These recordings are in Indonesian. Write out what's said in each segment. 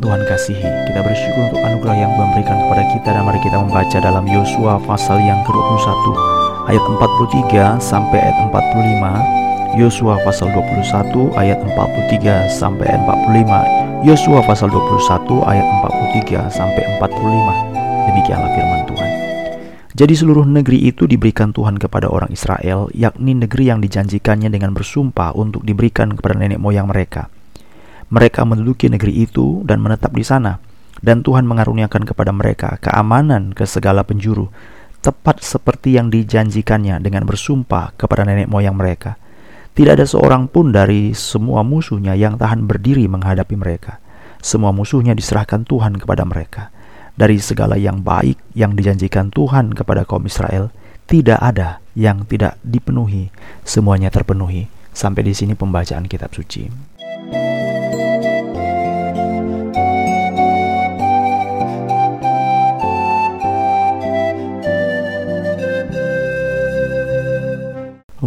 Tuhan kasihi, kita bersyukur untuk anugerah yang Tuhan berikan kepada kita. Dan mari kita membaca dalam Yosua pasal yang ke-21 ayat 43 sampai ayat 45 Yosua pasal 21 ayat 43 sampai ayat 45 Yosua pasal 21 ayat 43 sampai 45 Demikianlah firman Tuhan. Jadi seluruh negeri itu diberikan Tuhan kepada orang Israel yakni negeri yang dijanjikannya dengan bersumpah untuk diberikan kepada nenek moyang mereka mereka menduduki negeri itu dan menetap di sana, dan Tuhan mengaruniakan kepada mereka keamanan ke segala penjuru, tepat seperti yang dijanjikannya dengan bersumpah kepada nenek moyang mereka. Tidak ada seorang pun dari semua musuhnya yang tahan berdiri menghadapi mereka. Semua musuhnya diserahkan Tuhan kepada mereka. Dari segala yang baik yang dijanjikan Tuhan kepada kaum Israel, tidak ada yang tidak dipenuhi, semuanya terpenuhi. Sampai di sini pembacaan kitab suci.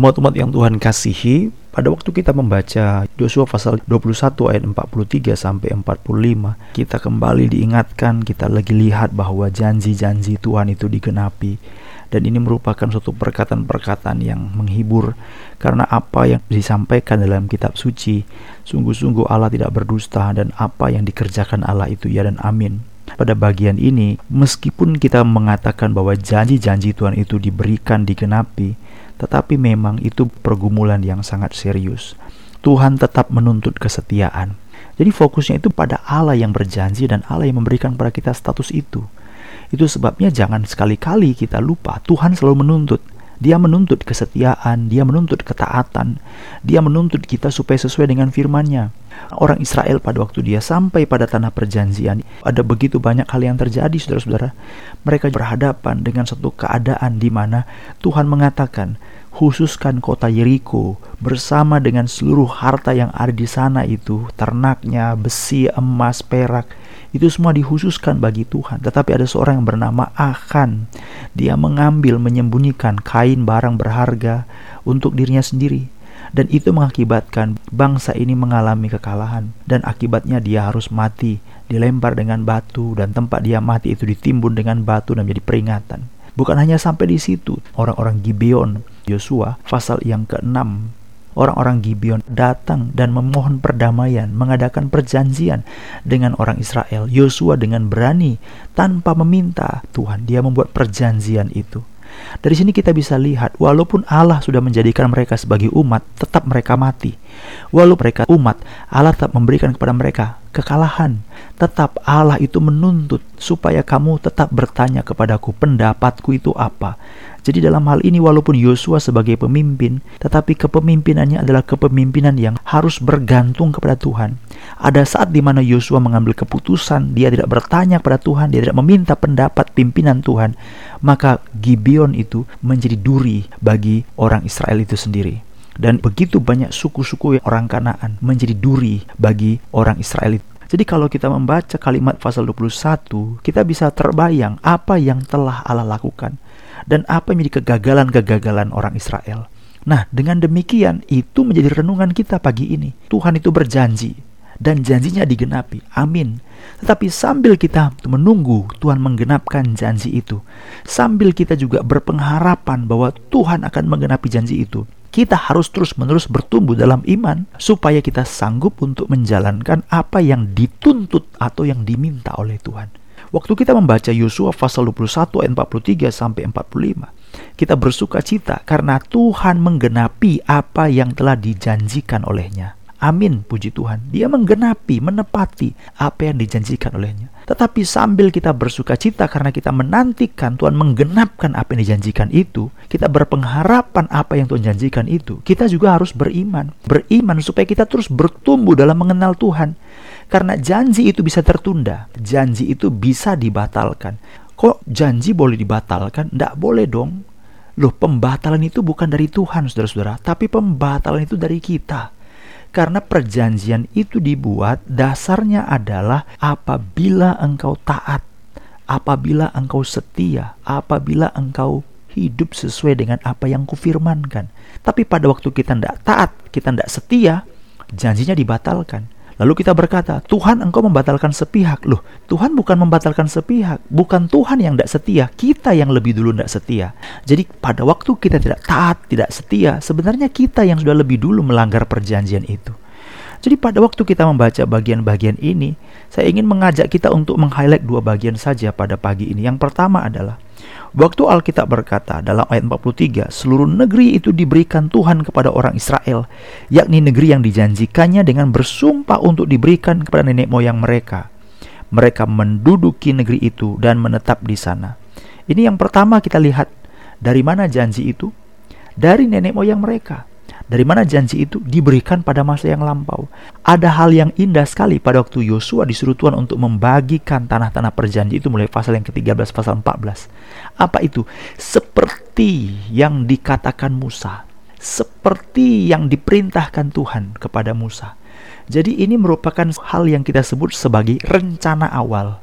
Umat-umat yang Tuhan kasihi, pada waktu kita membaca Yosua pasal 21 ayat 43 sampai 45, kita kembali diingatkan, kita lagi lihat bahwa janji-janji Tuhan itu digenapi. Dan ini merupakan suatu perkataan-perkataan yang menghibur karena apa yang disampaikan dalam kitab suci, sungguh-sungguh Allah tidak berdusta dan apa yang dikerjakan Allah itu ya dan amin. Pada bagian ini, meskipun kita mengatakan bahwa janji-janji Tuhan itu diberikan digenapi, tetapi memang itu pergumulan yang sangat serius. Tuhan tetap menuntut kesetiaan. Jadi fokusnya itu pada Allah yang berjanji dan Allah yang memberikan kepada kita status itu. Itu sebabnya jangan sekali-kali kita lupa Tuhan selalu menuntut. Dia menuntut kesetiaan, dia menuntut ketaatan, dia menuntut kita supaya sesuai dengan firman-Nya. Orang Israel pada waktu dia sampai pada tanah perjanjian, ada begitu banyak hal yang terjadi, saudara-saudara. Mereka berhadapan dengan satu keadaan di mana Tuhan mengatakan, khususkan kota Yeriko bersama dengan seluruh harta yang ada di sana itu, ternaknya, besi, emas, perak, itu semua dikhususkan bagi Tuhan. Tetapi ada seorang yang bernama Akan. Dia mengambil, menyembunyikan kain barang berharga untuk dirinya sendiri. Dan itu mengakibatkan bangsa ini mengalami kekalahan. Dan akibatnya dia harus mati, dilempar dengan batu, dan tempat dia mati itu ditimbun dengan batu dan menjadi peringatan. Bukan hanya sampai di situ, orang-orang Gibeon, Yosua, pasal yang ke-6 orang-orang Gibeon datang dan memohon perdamaian, mengadakan perjanjian dengan orang Israel. Yosua dengan berani tanpa meminta Tuhan, dia membuat perjanjian itu. Dari sini kita bisa lihat, walaupun Allah sudah menjadikan mereka sebagai umat, tetap mereka mati. Walau mereka umat, Allah tetap memberikan kepada mereka kekalahan. Tetap Allah itu menuntut supaya kamu tetap bertanya kepadaku, pendapatku itu apa? Jadi dalam hal ini walaupun Yosua sebagai pemimpin, tetapi kepemimpinannya adalah kepemimpinan yang harus bergantung kepada Tuhan. Ada saat di mana Yosua mengambil keputusan, dia tidak bertanya kepada Tuhan, dia tidak meminta pendapat pimpinan Tuhan, maka Gibeon itu menjadi duri bagi orang Israel itu sendiri. Dan begitu banyak suku-suku orang Kanaan menjadi duri bagi orang Israel. Jadi kalau kita membaca kalimat pasal 21, kita bisa terbayang apa yang telah Allah lakukan dan apa yang menjadi kegagalan-kegagalan orang Israel. Nah, dengan demikian itu menjadi renungan kita pagi ini. Tuhan itu berjanji dan janjinya digenapi. Amin. Tetapi sambil kita menunggu Tuhan menggenapkan janji itu, sambil kita juga berpengharapan bahwa Tuhan akan menggenapi janji itu, kita harus terus-menerus bertumbuh dalam iman supaya kita sanggup untuk menjalankan apa yang dituntut atau yang diminta oleh Tuhan. Waktu kita membaca Yosua pasal 21 ayat 43 sampai 45, kita bersuka cita karena Tuhan menggenapi apa yang telah dijanjikan olehnya. Amin, puji Tuhan. Dia menggenapi, menepati apa yang dijanjikan olehnya. Tetapi sambil kita bersuka cita karena kita menantikan Tuhan menggenapkan apa yang dijanjikan itu, kita berpengharapan apa yang Tuhan janjikan itu, kita juga harus beriman. Beriman supaya kita terus bertumbuh dalam mengenal Tuhan. Karena janji itu bisa tertunda, janji itu bisa dibatalkan. Kok janji boleh dibatalkan? Tidak boleh dong. Loh, pembatalan itu bukan dari Tuhan, saudara-saudara, tapi pembatalan itu dari kita. Karena perjanjian itu dibuat dasarnya adalah apabila engkau taat, apabila engkau setia, apabila engkau hidup sesuai dengan apa yang kufirmankan. Tapi pada waktu kita tidak taat, kita tidak setia, janjinya dibatalkan. Lalu kita berkata, Tuhan engkau membatalkan sepihak. Loh, Tuhan bukan membatalkan sepihak. Bukan Tuhan yang tidak setia. Kita yang lebih dulu tidak setia. Jadi pada waktu kita tidak taat, tidak setia, sebenarnya kita yang sudah lebih dulu melanggar perjanjian itu. Jadi pada waktu kita membaca bagian-bagian ini, saya ingin mengajak kita untuk meng-highlight dua bagian saja pada pagi ini. Yang pertama adalah, Waktu Alkitab berkata dalam ayat 43, seluruh negeri itu diberikan Tuhan kepada orang Israel, yakni negeri yang dijanjikannya dengan bersumpah untuk diberikan kepada nenek moyang mereka. Mereka menduduki negeri itu dan menetap di sana. Ini yang pertama kita lihat. Dari mana janji itu? Dari nenek moyang mereka. Dari mana janji itu diberikan pada masa yang lampau. Ada hal yang indah sekali pada waktu Yosua disuruh Tuhan untuk membagikan tanah-tanah perjanji itu mulai pasal yang ke-13 pasal 14. Apa itu? Seperti yang dikatakan Musa. Seperti yang diperintahkan Tuhan kepada Musa. Jadi ini merupakan hal yang kita sebut sebagai rencana awal.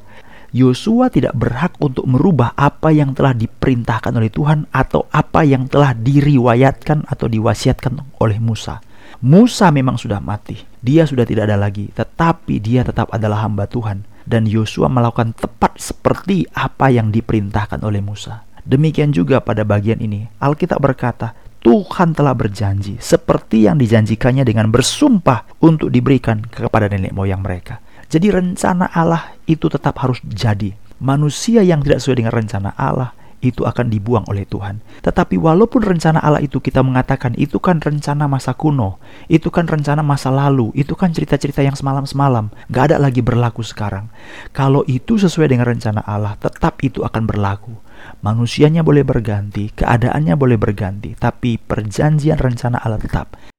Yosua tidak berhak untuk merubah apa yang telah diperintahkan oleh Tuhan atau apa yang telah diriwayatkan atau diwasiatkan oleh Musa. Musa memang sudah mati, dia sudah tidak ada lagi, tetapi dia tetap adalah hamba Tuhan dan Yosua melakukan tepat seperti apa yang diperintahkan oleh Musa. Demikian juga pada bagian ini, Alkitab berkata, Tuhan telah berjanji seperti yang dijanjikannya dengan bersumpah untuk diberikan kepada nenek moyang mereka. Jadi rencana Allah itu tetap harus jadi. Manusia yang tidak sesuai dengan rencana Allah itu akan dibuang oleh Tuhan. Tetapi walaupun rencana Allah itu kita mengatakan itu kan rencana masa kuno, itu kan rencana masa lalu, itu kan cerita-cerita yang semalam-semalam, gak ada lagi berlaku sekarang. Kalau itu sesuai dengan rencana Allah, tetap itu akan berlaku. Manusianya boleh berganti, keadaannya boleh berganti, tapi perjanjian rencana Allah tetap.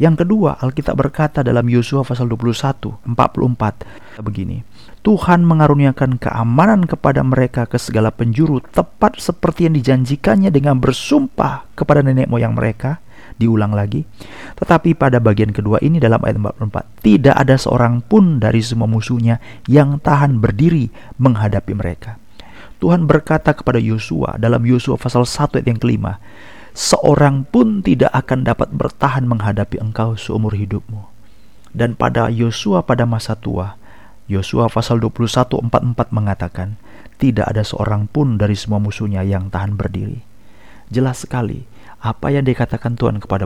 Yang kedua, Alkitab berkata dalam Yosua pasal 21, 44 begini. Tuhan mengaruniakan keamanan kepada mereka ke segala penjuru tepat seperti yang dijanjikannya dengan bersumpah kepada nenek moyang mereka. Diulang lagi. Tetapi pada bagian kedua ini dalam ayat 44, tidak ada seorang pun dari semua musuhnya yang tahan berdiri menghadapi mereka. Tuhan berkata kepada Yosua dalam Yosua pasal 1 ayat yang kelima, seorang pun tidak akan dapat bertahan menghadapi engkau seumur hidupmu. Dan pada Yosua pada masa tua, Yosua pasal 21:44 mengatakan, tidak ada seorang pun dari semua musuhnya yang tahan berdiri. Jelas sekali apa yang dikatakan Tuhan kepada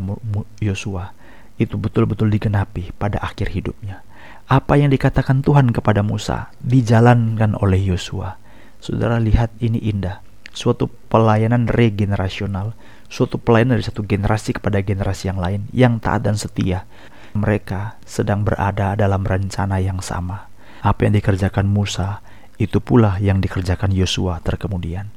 Yosua itu betul-betul digenapi pada akhir hidupnya. Apa yang dikatakan Tuhan kepada Musa dijalankan oleh Yosua. Saudara lihat ini indah, suatu pelayanan regenerasional suatu pelayanan dari satu generasi kepada generasi yang lain yang taat dan setia. Mereka sedang berada dalam rencana yang sama. Apa yang dikerjakan Musa, itu pula yang dikerjakan Yosua terkemudian.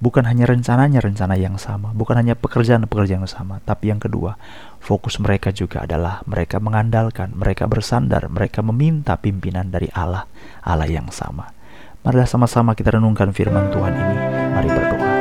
Bukan hanya rencananya rencana yang sama, bukan hanya pekerjaan-pekerjaan yang sama, tapi yang kedua, fokus mereka juga adalah mereka mengandalkan, mereka bersandar, mereka meminta pimpinan dari Allah, Allah yang sama. Marilah sama-sama kita renungkan firman Tuhan ini. Mari berdoa.